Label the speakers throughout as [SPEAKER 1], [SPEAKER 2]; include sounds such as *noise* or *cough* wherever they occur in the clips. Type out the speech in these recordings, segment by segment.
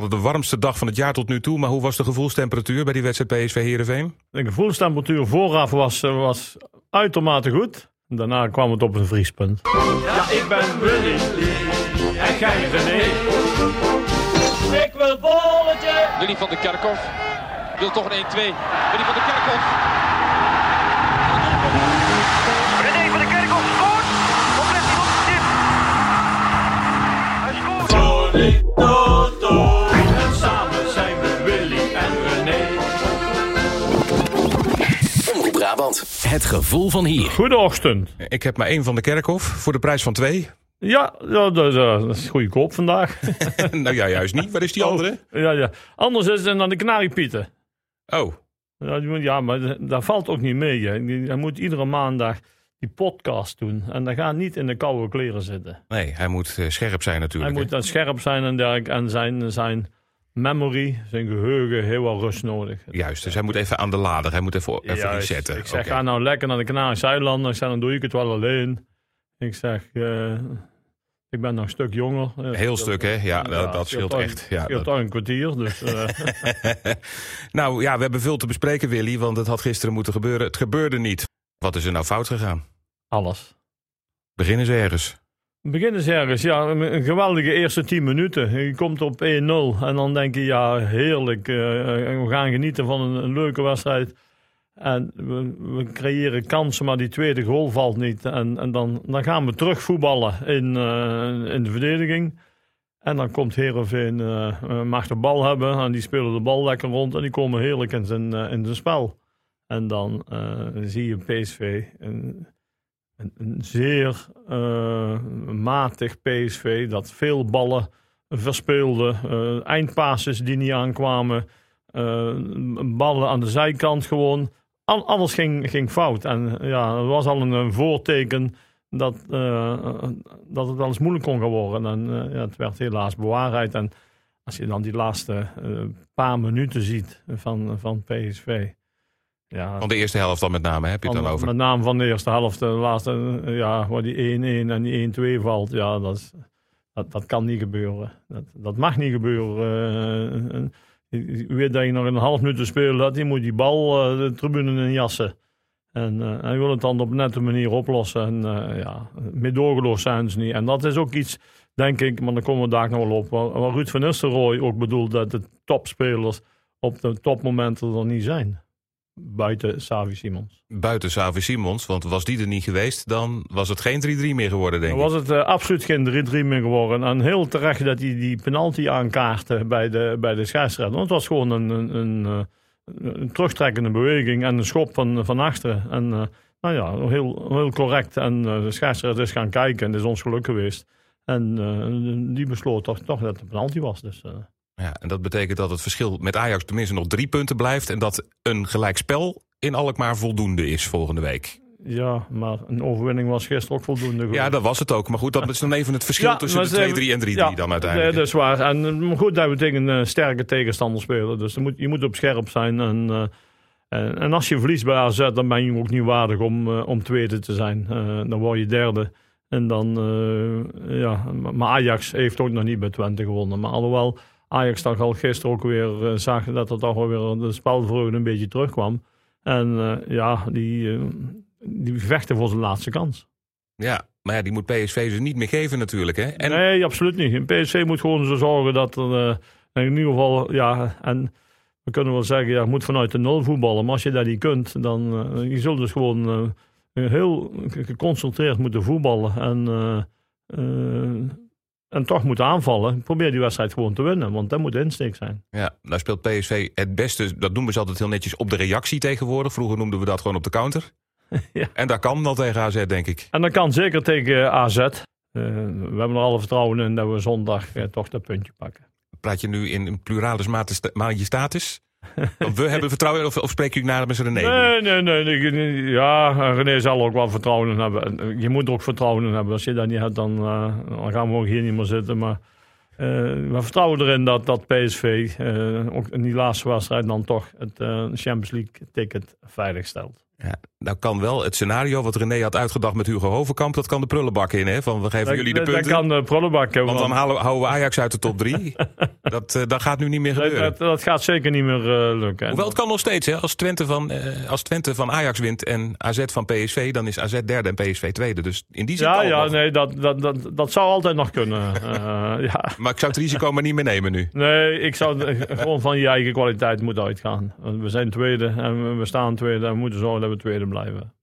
[SPEAKER 1] Hadden de warmste dag van het jaar tot nu toe. Maar hoe was de gevoelstemperatuur bij die wedstrijd PSV Heerenveen?
[SPEAKER 2] De gevoelstemperatuur vooraf was, eh, was uitermate goed. Daarna kwam het op een vriespunt. Ja, ik ben Willy en jij René.
[SPEAKER 3] Ik wil bolletje.
[SPEAKER 4] Willy van de Kerkhof wil toch een 1-2. Willy van de Kerkhof.
[SPEAKER 5] René van de Kerkhof scoort. Of let hij op de tip. Hij scoort.
[SPEAKER 6] Het gevoel van hier.
[SPEAKER 2] Goedeochtend.
[SPEAKER 1] Ik heb maar één van de Kerkhof voor de prijs van twee.
[SPEAKER 2] Ja, ja dat, dat is goedkoop vandaag. *laughs*
[SPEAKER 1] nou ja, juist niet. Waar is die andere?
[SPEAKER 2] ja, ja. Anders is het dan de kanariepieten.
[SPEAKER 1] Oh,
[SPEAKER 2] Ja, moet- maar d- dat valt ook niet mee. Hij moet iedere maandag die podcast doen. En dat gaat niet in de koude kleren zitten.
[SPEAKER 1] nee, hij moet eh, scherp zijn
[SPEAKER 2] Hij
[SPEAKER 1] natuurlijk.
[SPEAKER 2] moet
[SPEAKER 1] hè?
[SPEAKER 2] dan scherp zijn en, dergelijke. en zijn, zijn memory, zijn geheugen, heel wat rust nodig.
[SPEAKER 1] Juist, dus hij moet even aan de lader. Hij moet even, even
[SPEAKER 2] Juist.
[SPEAKER 1] resetten.
[SPEAKER 2] Ik zeg, ga nou lekker naar de Canarische eilanden. Ik zeg, dan doe ik het wel alleen. Ik zeg, eh, ik ben nog een stuk jonger.
[SPEAKER 1] Heel stuk, hè? Ja, dat, scheelt echt. Ja,
[SPEAKER 2] scheelt
[SPEAKER 1] dat-
[SPEAKER 2] toch een kwartier. Dus, eh, *laughs*
[SPEAKER 1] nou ja, we hebben veel te bespreken, Willy. Want het had gisteren moeten gebeuren. Het gebeurde niet. Wat is er nou fout gegaan?
[SPEAKER 2] alles.
[SPEAKER 1] Begin eens ergens.
[SPEAKER 2] Beginnen ze ergens, ja, een geweldige eerste 10 minuten. Je komt op 1-0 en dan denk je, ja, heerlijk. eh, we gaan genieten van een, leuke wedstrijd. En we, creëren kansen, maar die tweede goal valt niet. En, en dan, dan gaan we terug voetballen in, eh, in de verdediging. En dan komt Heerenveen, eh, eh, mag de bal hebben en die spelen de bal lekker rond. En die komen heerlijk in zijn, eh, in zijn spel. En dan eh, zie je PSV, een, zeer eh, matig PSV dat veel ballen verspeelde. eh eindpasses die niet aankwamen. eh, ballen aan de zijkant gewoon. Al, alles ging, ging fout. En ja, er was al een, voorteken dat, dat het eens moeilijk kon gaan worden. En ja, het werd helaas bewaarheid. En als je dan die laatste paar minuten ziet van, van PSV. Ja,
[SPEAKER 1] Van de eerste helft dan met name, heb je het dan over?
[SPEAKER 2] Met name van de eerste helft, de laatste, eh, ja, waar die 1-1 en die 1-2 valt. Ja, dat, is, dat, dat kan niet gebeuren. Dat, dat mag niet gebeuren. Eh, en je weet dat je nog een half minuut te spelen had, die moet die bal eh, de tribune in jassen. En eh, hij wil het dan op een nette manier oplossen. En eh, ja, meer doorgeloos zijn ze niet. En dat is ook iets, denk ik, maar dan komen we daar nog wel op. Waar, waar Ruud van Nistelrooy ook bedoelt dat de topspelers op de topmomenten er niet zijn. Buiten Savi Simons.
[SPEAKER 1] Buiten Savi Simons, want was die er niet geweest, dan was het geen 3-3 meer geworden, denk
[SPEAKER 2] Dan
[SPEAKER 1] ik.
[SPEAKER 2] was het eh, absoluut geen 3-3 meer geworden. En heel terecht dat hij die penalty aankaartte bij de, bij de scheidsrechter. Want het was gewoon een, een, een, eh, een terugtrekkende beweging en een schop van, van achteren. En eh, nou ja, heel, heel correct. En de scheidsrechter is gaan kijken en het is ons geluk geweest. En die besloot toch, toch dat het een penalty was. Dus,
[SPEAKER 1] Ja, en dat betekent dat het verschil met Ajax tenminste nog drie punten blijft. En dat een gelijkspel in Alkmaar voldoende is volgende week.
[SPEAKER 2] ja, maar een overwinning was gisteren ook voldoende.
[SPEAKER 1] Ja, dat was het ook. Maar goed, dat is dan even het verschil *laughs*
[SPEAKER 2] Ja,
[SPEAKER 1] tussen de
[SPEAKER 2] ze
[SPEAKER 1] 2-3 en 3-3
[SPEAKER 2] Ja,
[SPEAKER 1] dan uiteindelijk.
[SPEAKER 2] Nee, dat is waar. En eh, goed dat we tegen een sterke tegenstander spelen. Dus je moet, je moet op scherp zijn. En, eh, en, en als je verliest bij AZ, dan ben je ook niet waardig om, eh, om tweede te zijn. Dan word je derde. En dan, ja, maar Ajax heeft ook nog niet bij Twente gewonnen. Maar alhoewel Ajax toch al gisteren ook weer eh, zag dat er toch wel weer de spelvreugde een beetje terugkwam. En eh, ja, die, eh, die vechten voor zijn laatste kans.
[SPEAKER 1] Ja, maar ja, die moet PSV ze niet meer geven natuurlijk. Hè? En
[SPEAKER 2] Nee, absoluut niet. PSV moet gewoon zo zorgen dat er in ieder geval, ja, en we kunnen wel zeggen, ja, je moet vanuit de nul voetballen. Maar als je dat niet kunt, dan uh, je zult dus gewoon uh, heel geconcentreerd moeten voetballen. En, en toch moeten aanvallen. Probeer die wedstrijd gewoon te winnen, want dat moet de insteek zijn.
[SPEAKER 1] Ja, nou speelt PSV het beste, dat noemen ze altijd heel netjes, op de reactie tegenwoordig. Vroeger noemden we dat gewoon op de counter. *laughs*
[SPEAKER 2] ja.
[SPEAKER 1] En dat kan wel tegen AZ, denk ik.
[SPEAKER 2] En dat kan zeker tegen AZ. Uh, we hebben er alle vertrouwen in dat we zondag uh, toch dat puntje pakken.
[SPEAKER 1] Praat je nu in een pluralis majestatis? We hebben vertrouwen, of, of spreek je namens René?
[SPEAKER 2] Nee, nee, nee, nee. Ja, René zal ook wel vertrouwen hebben. Je moet ook vertrouwen hebben. Als je dat niet hebt, dan, uh, dan gaan we ook hier niet meer zitten. Maar uh, we vertrouwen erin dat, dat PSV uh, ook in die laatste wedstrijd dan toch het Champions League ticket veilig stelt.
[SPEAKER 1] Ja, nou kan wel het scenario wat René had uitgedacht met Hugo Hovenkamp, dat kan de prullenbak in, hè? Van we geven
[SPEAKER 2] Dat-
[SPEAKER 1] jullie de punten.
[SPEAKER 2] Dat kan de prullenbak
[SPEAKER 1] want dan halen, houden we Ajax uit de top drie. *laughs* dat, eh, dat gaat nu niet meer gebeuren.
[SPEAKER 2] dat, dat gaat zeker niet meer eh, lukken.
[SPEAKER 1] Hoewel het kan nog steeds, hè? Als Twente, van, eh, als Twente van Ajax wint en AZ van PSV, dan is AZ derde en PSV tweede. Dus in die zin
[SPEAKER 2] ja, ja,
[SPEAKER 1] nog.
[SPEAKER 2] nee, dat, dat, dat, dat zou altijd nog kunnen. *laughs* Ja.
[SPEAKER 1] Maar ik zou het risico maar niet meer nemen nu.
[SPEAKER 2] Nee, ik zou gewoon van je eigen kwaliteit moeten uitgaan. We zijn tweede en we- staan tweede en we moeten zorgen we blijven.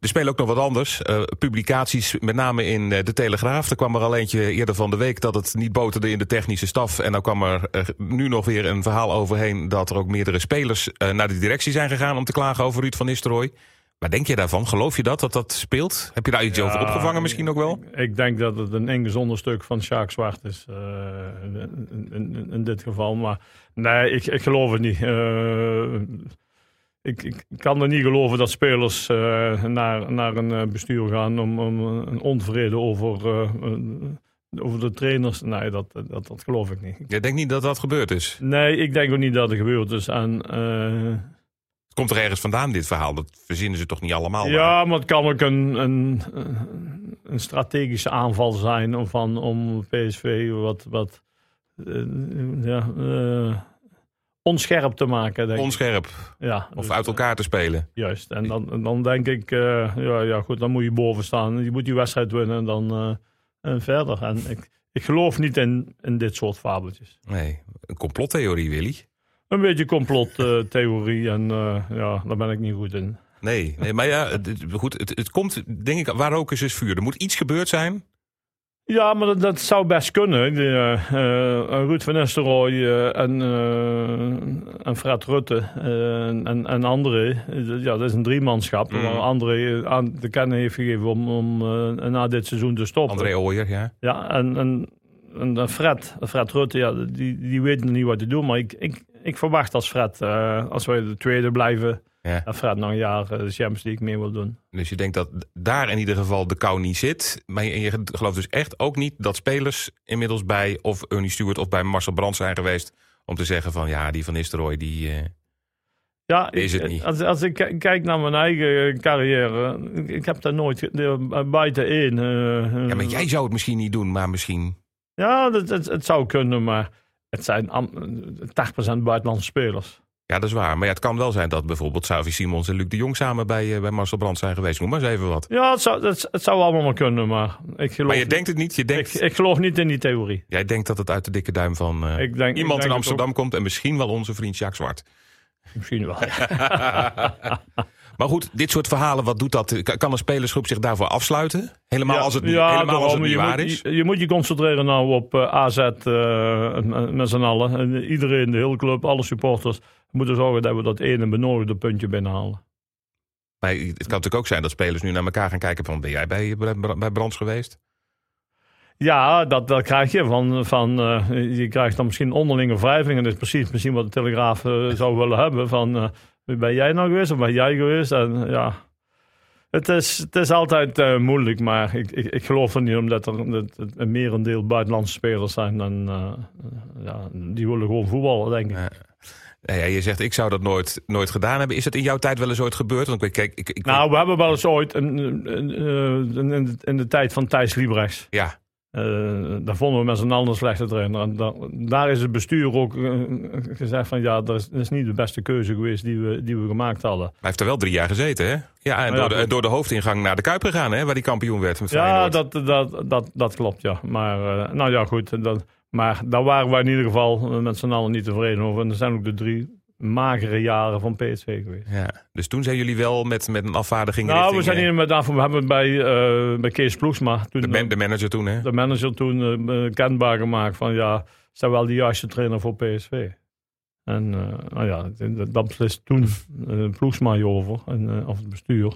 [SPEAKER 1] Er spelen ook nog wat anders. Eh, publicaties, met name in eh, de Telegraaf. Er kwam er al eentje eerder van de week dat het niet boterde in de technische staf. En dan kwam er eh, nu nog weer een verhaal overheen dat er ook meerdere spelers naar de directie zijn gegaan om te klagen over Ruud van Nistelrooy. Maar denk je daarvan? Geloof je dat, dat dat speelt? Heb je daar iets over opgevangen misschien ook wel?
[SPEAKER 2] Ik, ik denk dat het een ingezonder stuk van Sjaak Zwart is. in- in dit geval. Maar nee, ik, ik geloof het niet. Ik, ik kan er niet geloven dat spelers eh, naar, naar een eh, bestuur gaan om, om een onvrede over, eh, over de trainers. Nee, dat, dat, dat geloof ik niet.
[SPEAKER 1] Je denkt niet dat dat gebeurd is?
[SPEAKER 2] Nee, ik denk ook niet dat het gebeurd is. En,
[SPEAKER 1] Het komt er ergens vandaan, dit verhaal? Dat verzinnen ze toch niet allemaal?
[SPEAKER 2] Ja, maar het kan ook een, een, een strategische aanval zijn om, van, om PSV wat, wat ja, onscherp te maken. Denk ik.
[SPEAKER 1] Onscherp
[SPEAKER 2] ja,
[SPEAKER 1] of
[SPEAKER 2] dus,
[SPEAKER 1] uit elkaar te spelen.
[SPEAKER 2] Juist. En dan, en dan denk ik, eh, ja, ja goed, dan moet je boven staan. Je moet die wedstrijd winnen en dan eh, en verder. En ik, ik geloof niet in, in dit soort fabeltjes.
[SPEAKER 1] Nee, een complottheorie, Willy.
[SPEAKER 2] Een beetje complottheorie en eh, ja, daar ben ik niet goed in.
[SPEAKER 1] Nee, nee maar ja, het, het- goed, het, het komt, denk ik, waar ook is, is vuur. Er moet iets gebeurd zijn.
[SPEAKER 2] Ja, maar dat, dat zou best kunnen. Die, eh, eh, Ruud van Nistelrooy eh, en, eh, en Fred Rutte en, en André. Ja, dat is een driemanschap.
[SPEAKER 1] Mm.
[SPEAKER 2] Waar André aan te kennen heeft gegeven om, om na dit seizoen te stoppen.
[SPEAKER 1] André Ooyer, ja.
[SPEAKER 2] Ja, en, en, en Fred, Fred Rutte, ja, die, die weet nog niet wat te doen. Maar ik, ik, ik verwacht als Fred, als wij de tweede blijven,
[SPEAKER 1] Ja.
[SPEAKER 2] dat Fred nog een jaar eh, de Champions League mee wil doen.
[SPEAKER 1] Dus je denkt dat daar in ieder geval de kou niet zit. Maar je, gelooft dus echt ook niet dat spelers inmiddels bij of Ernie Stewart of bij Marcel Brands zijn geweest. Om te zeggen van ja, die van Nistelrooy, die... eh,
[SPEAKER 2] Ja,
[SPEAKER 1] Is
[SPEAKER 2] ik-
[SPEAKER 1] het niet.
[SPEAKER 2] Als, als ik kijk naar mijn eigen carrière, ik, ik heb daar nooit buiten eh,
[SPEAKER 1] ja, maar jij zou het misschien niet doen, maar misschien...
[SPEAKER 2] Ja, het, het zou kunnen, maar het zijn am- 80% buitenlandse spelers.
[SPEAKER 1] Ja, dat is waar. Maar ja, het kan wel zijn dat bijvoorbeeld Xavi Simons en Luc de Jong samen bij, eh, bij Marcel Brands zijn geweest. Noem maar eens even wat.
[SPEAKER 2] Ja, het zou, het, het zou allemaal maar kunnen, maar ik geloof,
[SPEAKER 1] Maar je denkt het niet. Je denkt,
[SPEAKER 2] ik geloof niet in die theorie.
[SPEAKER 1] jij denkt dat het uit de dikke duim van eh,
[SPEAKER 2] Ik denk- ik
[SPEAKER 1] iemand in Amsterdam komt. En misschien wel onze vriend Jacques Zwart.
[SPEAKER 2] Misschien wel. *laughs*
[SPEAKER 1] Maar goed, dit soort verhalen, wat doet dat? Kan- een spelersgroep zich daarvoor afsluiten? Helemaal
[SPEAKER 2] Ja,
[SPEAKER 1] als het niet,
[SPEAKER 2] ja,
[SPEAKER 1] helemaal als het niet waar
[SPEAKER 2] moet,
[SPEAKER 1] is?
[SPEAKER 2] Je, je moet je concentreren nou op eh, AZ eh, met- z'n allen. En iedereen, de hele club, alle supporters, moeten zorgen dat we dat ene benodigde puntje binnenhalen.
[SPEAKER 1] Maar het kan natuurlijk ook zijn dat spelers nu naar elkaar gaan kijken van... ben jij bij, bij, Brands geweest?
[SPEAKER 2] Ja, dat, dat krijg je. Van, van, eh, je krijgt dan misschien onderlinge wrijving. En dat is precies misschien wat de Telegraaf zou willen hebben. Van, ben jij nou geweest of ben jij geweest? En ja, het is, het is altijd eh, moeilijk. Maar ik, ik, ik geloof er niet omdat er dat een merendeel buitenlandse spelers zijn. En eh, ja, die willen gewoon voetballen, denk ik.
[SPEAKER 1] Ja. Nou ja, je zegt, ik zou dat nooit, nooit gedaan hebben. Is het in jouw tijd wel eens ooit gebeurd? Want ik, kijk, ik, ik,
[SPEAKER 2] Nou, we hebben wel eens ooit een, een, in de tijd van Thijs Liebrechts.
[SPEAKER 1] ja,
[SPEAKER 2] Eh, daar vonden we met z'n allen een slechte trainer. En da- daar is het bestuur ook eh, gezegd van ja, dat is, dat is niet de beste keuze geweest die we, die we gemaakt hadden.
[SPEAKER 1] hij heeft er wel drie jaar gezeten, hè? Ja, en
[SPEAKER 2] Ja,
[SPEAKER 1] door, de, door de hoofdingang naar de Kuip gegaan, hè? Waar die kampioen werd met
[SPEAKER 2] Ja, dat, dat, dat, dat klopt, ja. Maar eh, nou ja, goed. Dat, maar daar waren wij in ieder geval met z'n allen niet tevreden over. En er zijn ook de drie magere jaren van PSV geweest.
[SPEAKER 1] Ja, dus toen zijn jullie wel met, met een afvaardiging
[SPEAKER 2] Nou, we zijn
[SPEAKER 1] eh,
[SPEAKER 2] hier met, we hebben bij, eh, bij Kees Ploegsma toen
[SPEAKER 1] de, man- de manager toen, hè?
[SPEAKER 2] de manager toen eh, kenbaar gemaakt van ja, is dat wel de juiste trainer voor PSV? En eh, nou ja, dat- beslist toen uh, Ploegsma over, en, eh, of het bestuur.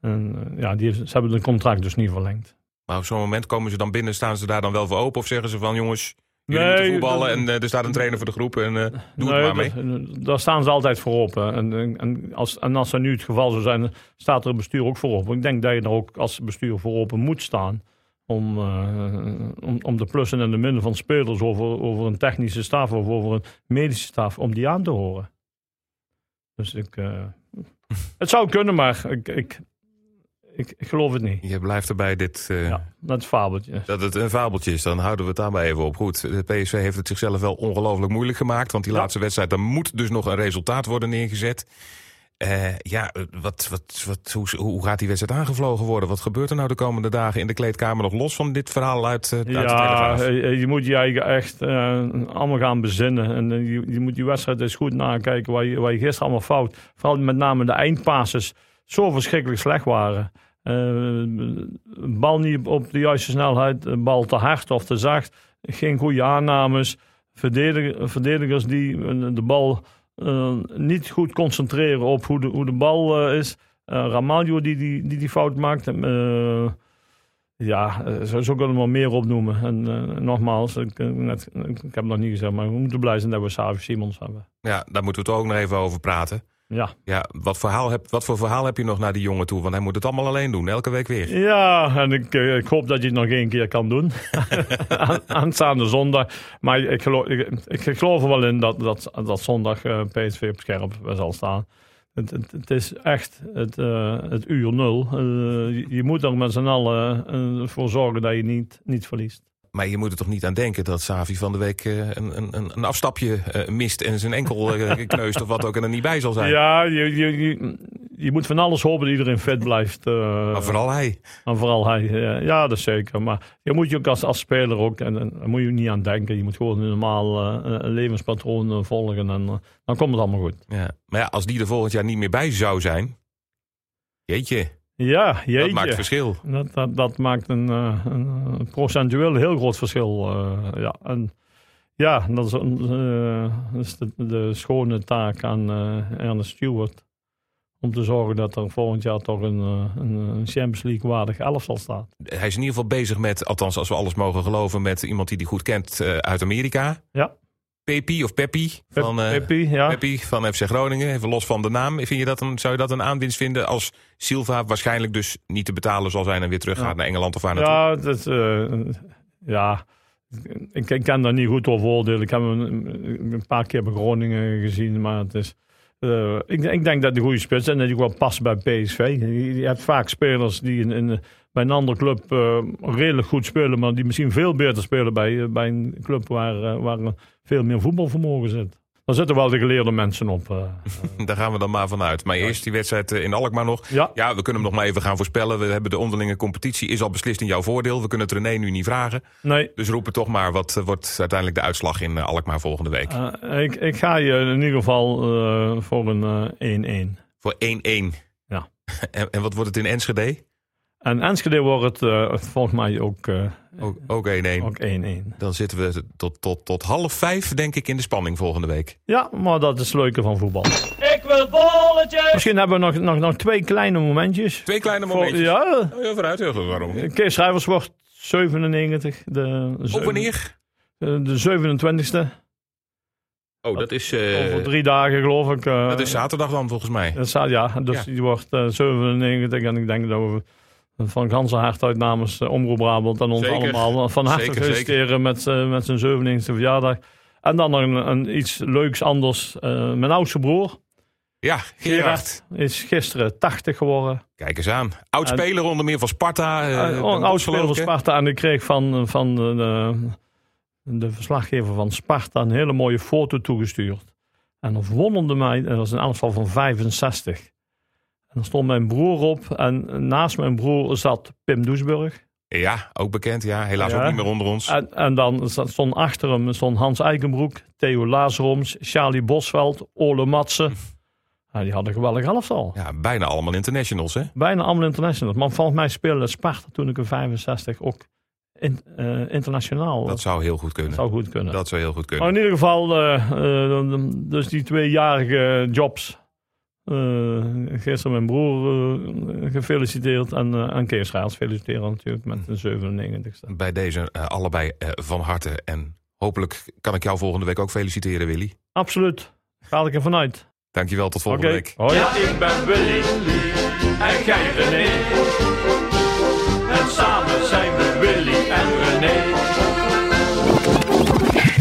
[SPEAKER 2] En eh, ja, die heeft, ze hebben het contract dus niet verlengd.
[SPEAKER 1] Maar op zo'n moment komen ze dan binnen, staan ze daar dan wel voor open? Of zeggen ze van, jongens, jullie
[SPEAKER 2] Nee,
[SPEAKER 1] moeten voetballen en eh, er staat een trainer voor de groep en eh, doe
[SPEAKER 2] Nee,
[SPEAKER 1] het maar mee?
[SPEAKER 2] dat- Daar staan ze altijd voor open. En, en, en als, en als dat nu het geval zou zijn, staat er een bestuur ook voor open. Ik denk dat je er ook als bestuur voor open moet staan. Om, eh, om, om de plussen en de minnen van spelers over, over een technische staf of over een medische staf, om die aan te horen. Dus ik, eh, Het zou kunnen, maar ik, ik, ik, ik geloof het niet.
[SPEAKER 1] Je blijft erbij dit, eh,
[SPEAKER 2] Ja, dat is fabeltje.
[SPEAKER 1] dat het een fabeltje is. Dan houden we het daarbij even op. Goed, de PSV heeft het zichzelf wel ongelooflijk moeilijk gemaakt. Want die
[SPEAKER 2] Ja.
[SPEAKER 1] laatste wedstrijd, daar moet dus nog een resultaat worden neergezet. Eh, ja, wat, wat, wat, hoe, hoe gaat die wedstrijd aangevlogen worden? Wat gebeurt er nou de komende dagen in de kleedkamer nog los van dit verhaal uit, eh, uit
[SPEAKER 2] Ja, je moet je eigen echt allemaal gaan bezinnen. En je, je moet die wedstrijd eens goed nakijken waar je, waar je gisteren allemaal fout. Vooral met name de eindpasses zo verschrikkelijk slecht waren. Eh, bal niet op de juiste snelheid, bal te hard of te zacht. Geen goede aannames. Verdedig- verdedigers die eh, de bal eh, niet goed concentreren op hoe de, hoe de bal is. Ramaljo die die, die die fout maakt. Ja, zo, zo kunnen we meer opnoemen. En nogmaals, ik, heb het nog niet gezegd, maar we moeten blij zijn dat we Savi Simons hebben.
[SPEAKER 1] Ja, daar moeten we het ook nog even over praten.
[SPEAKER 2] Ja.
[SPEAKER 1] Ja, wat, verhaal heb, wat voor verhaal heb je nog naar die jongen toe? Want hij moet het allemaal alleen doen, elke week weer.
[SPEAKER 2] Ja, en ik, eh, ik hoop dat je het nog één keer kan doen. *laughs* Aan- Aanstaande zondag. Maar ik geloof, ik, ik geloof er wel in dat, dat, dat zondag eh, PSV op scherp zal staan. Het, het, het is echt het, eh, het uur nul. Je, je moet er met z'n allen voor zorgen dat je niet, niet verliest.
[SPEAKER 1] Maar je moet er toch niet aan denken dat Savi van de week eh, een, een, een- afstapje eh, mist en zijn enkel eh, *laughs* kneust of wat ook en er niet bij zal zijn.
[SPEAKER 2] Ja, je, je, je, je moet van alles hopen dat iedereen fit blijft.
[SPEAKER 1] Maar vooral hij.
[SPEAKER 2] En vooral hij, ja, dat is zeker. Maar je moet je ook als, als speler ook, en, en daar moet je niet aan denken. Je moet gewoon een normaal een levenspatroon volgen en dan komt het allemaal goed.
[SPEAKER 1] Ja. Maar ja, als die er volgend jaar niet meer bij zou zijn. Jeetje,
[SPEAKER 2] Ja, jeetje.
[SPEAKER 1] dat maakt verschil.
[SPEAKER 2] Dat, dat, dat maakt een, eh, een procentueel heel groot verschil. eh, ja, en ja, dat is, een, eh, dat is de, de schone taak aan eh Ernest Stewart. Om te zorgen dat er volgend jaar toch een, eh, een, een Champions League waardig elftal staat.
[SPEAKER 1] Hij is in ieder geval bezig met, althans als we alles mogen geloven, met iemand die hij goed kent eh, uit Amerika.
[SPEAKER 2] Ja.
[SPEAKER 1] Pepi of Peppi van, eh,
[SPEAKER 2] ja.
[SPEAKER 1] Van FC Groningen. Even los van de naam. Vind je dat een, zou je dat een aanwinst vinden als Silva waarschijnlijk dus niet te betalen zal zijn en weer terug
[SPEAKER 2] Ja.
[SPEAKER 1] gaat naar Engeland of waar naartoe?
[SPEAKER 2] Ja, dat, is, eh, ja. Ik, ik kan daar niet goed over oordelen. Ik heb hem een, een paar keer bij Groningen gezien, maar het is. eh, ik, ik denk dat een goede spits en dat hij wel past bij PSV. Je, je hebt vaak spelers die in, in, bij een andere club eh, redelijk goed spelen, maar die misschien veel beter spelen bij, eh, bij een club waar, eh, waar veel meer voetbalvermogen zit. Daar zitten wel de geleerde mensen op. *laughs*
[SPEAKER 1] Daar gaan we dan maar vanuit. Maar eerst die wedstrijd in Alkmaar nog.
[SPEAKER 2] ja.
[SPEAKER 1] Ja, we kunnen hem nog maar even gaan voorspellen. We hebben de onderlinge competitie is al beslist in jouw voordeel. We kunnen het René nu niet vragen.
[SPEAKER 2] Nee,
[SPEAKER 1] Dus roepen toch maar, wat wordt uiteindelijk de uitslag in Alkmaar volgende week?
[SPEAKER 2] ik, ik ga je in ieder geval voor een eh, 1-1.
[SPEAKER 1] Voor 1-1.
[SPEAKER 2] Ja. *laughs*
[SPEAKER 1] En, en wat wordt het in Enschede?
[SPEAKER 2] En Enschede wordt het eh, volgens mij ook eh,
[SPEAKER 1] Ook, ook 1-1.
[SPEAKER 2] ook 1-1.
[SPEAKER 1] Dan zitten we tot, tot, tot half vijf, denk ik, in de spanning volgende week.
[SPEAKER 2] Ja, maar dat is het leuke van voetbal.
[SPEAKER 3] Ik wil bolletjes.
[SPEAKER 2] Misschien hebben we nog, nog, nog twee kleine momentjes.
[SPEAKER 1] Twee kleine
[SPEAKER 2] Voor-
[SPEAKER 1] momentjes.
[SPEAKER 2] ja,
[SPEAKER 1] Oh, ja, vooruit. Ja, waarom?
[SPEAKER 2] Kees Schrijvers wordt 97. De,
[SPEAKER 1] Op wanneer?
[SPEAKER 2] eh, De 27e.
[SPEAKER 1] Oh, dat is, eh,
[SPEAKER 2] Over drie dagen geloof ik. eh,
[SPEAKER 1] dat is zaterdag dan, volgens mij.
[SPEAKER 2] dat staat, ja, dus
[SPEAKER 1] Ja.
[SPEAKER 2] die wordt eh, 97. En ik denk dat we van ganse hart uit namens eh, Omroep Brabant en ons
[SPEAKER 1] Zeker.
[SPEAKER 2] allemaal van harte
[SPEAKER 1] Zeker,
[SPEAKER 2] feliciteren met, z'n- met zijn 97e verjaardag. En dan nog een, een iets leuks anders. Eh, mijn oudste broer,
[SPEAKER 1] Ja, Gerard.
[SPEAKER 2] is gisteren 80 geworden.
[SPEAKER 1] Kijk eens aan. Oud-speler onder meer van Sparta. eh,
[SPEAKER 2] Uh,
[SPEAKER 1] een
[SPEAKER 2] oud speler van? Sparta. En ik kreeg van, van de, de, de verslaggever van Sparta een hele mooie foto toegestuurd. En dat wonderde mij, dat was een aantal van 65. En er stond mijn broer op. En naast mijn broer zat Pim Doesburg.
[SPEAKER 1] Ja, ook bekend. Ja, helaas
[SPEAKER 2] Ja.
[SPEAKER 1] ook niet meer onder ons.
[SPEAKER 2] En, en dan stond achter hem stond Hans Eikenbroek, Theo Lazaroms, Charlie Bosveld, Ole Matsen. *laughs* Die hadden een geweldig elftal.
[SPEAKER 1] Ja, bijna allemaal internationals, hè?
[SPEAKER 2] Bijna allemaal internationals. Maar volgens mij speelde Sparta toen ik in 65 ook in, eh, internationaal.
[SPEAKER 1] Dat zou heel goed kunnen.
[SPEAKER 2] zou goed kunnen.
[SPEAKER 1] Dat zou heel goed
[SPEAKER 2] Maar
[SPEAKER 1] kunnen.
[SPEAKER 2] in ieder geval, eh, eh, dus die tweejarige jobs. Eh, gisteren mijn broer eh, gefeliciteerd. En, eh en Kees Raals feliciteren natuurlijk met de 97ste.
[SPEAKER 1] Bij deze allebei van harte. En hopelijk kan ik jou volgende week ook feliciteren, Willy.
[SPEAKER 2] Absoluut. Ga ik ervan uit.
[SPEAKER 1] Dankjewel, tot volgende week.
[SPEAKER 2] Hoi.
[SPEAKER 3] Ja, ik ben Willy. En jij René. En samen zijn we Willy en René.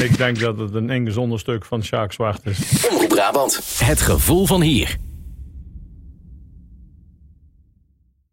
[SPEAKER 2] Ik denk dat het een ingezonder stuk van Sjaak Zwart is.
[SPEAKER 6] Omroep Brabant. Het gevoel van hier.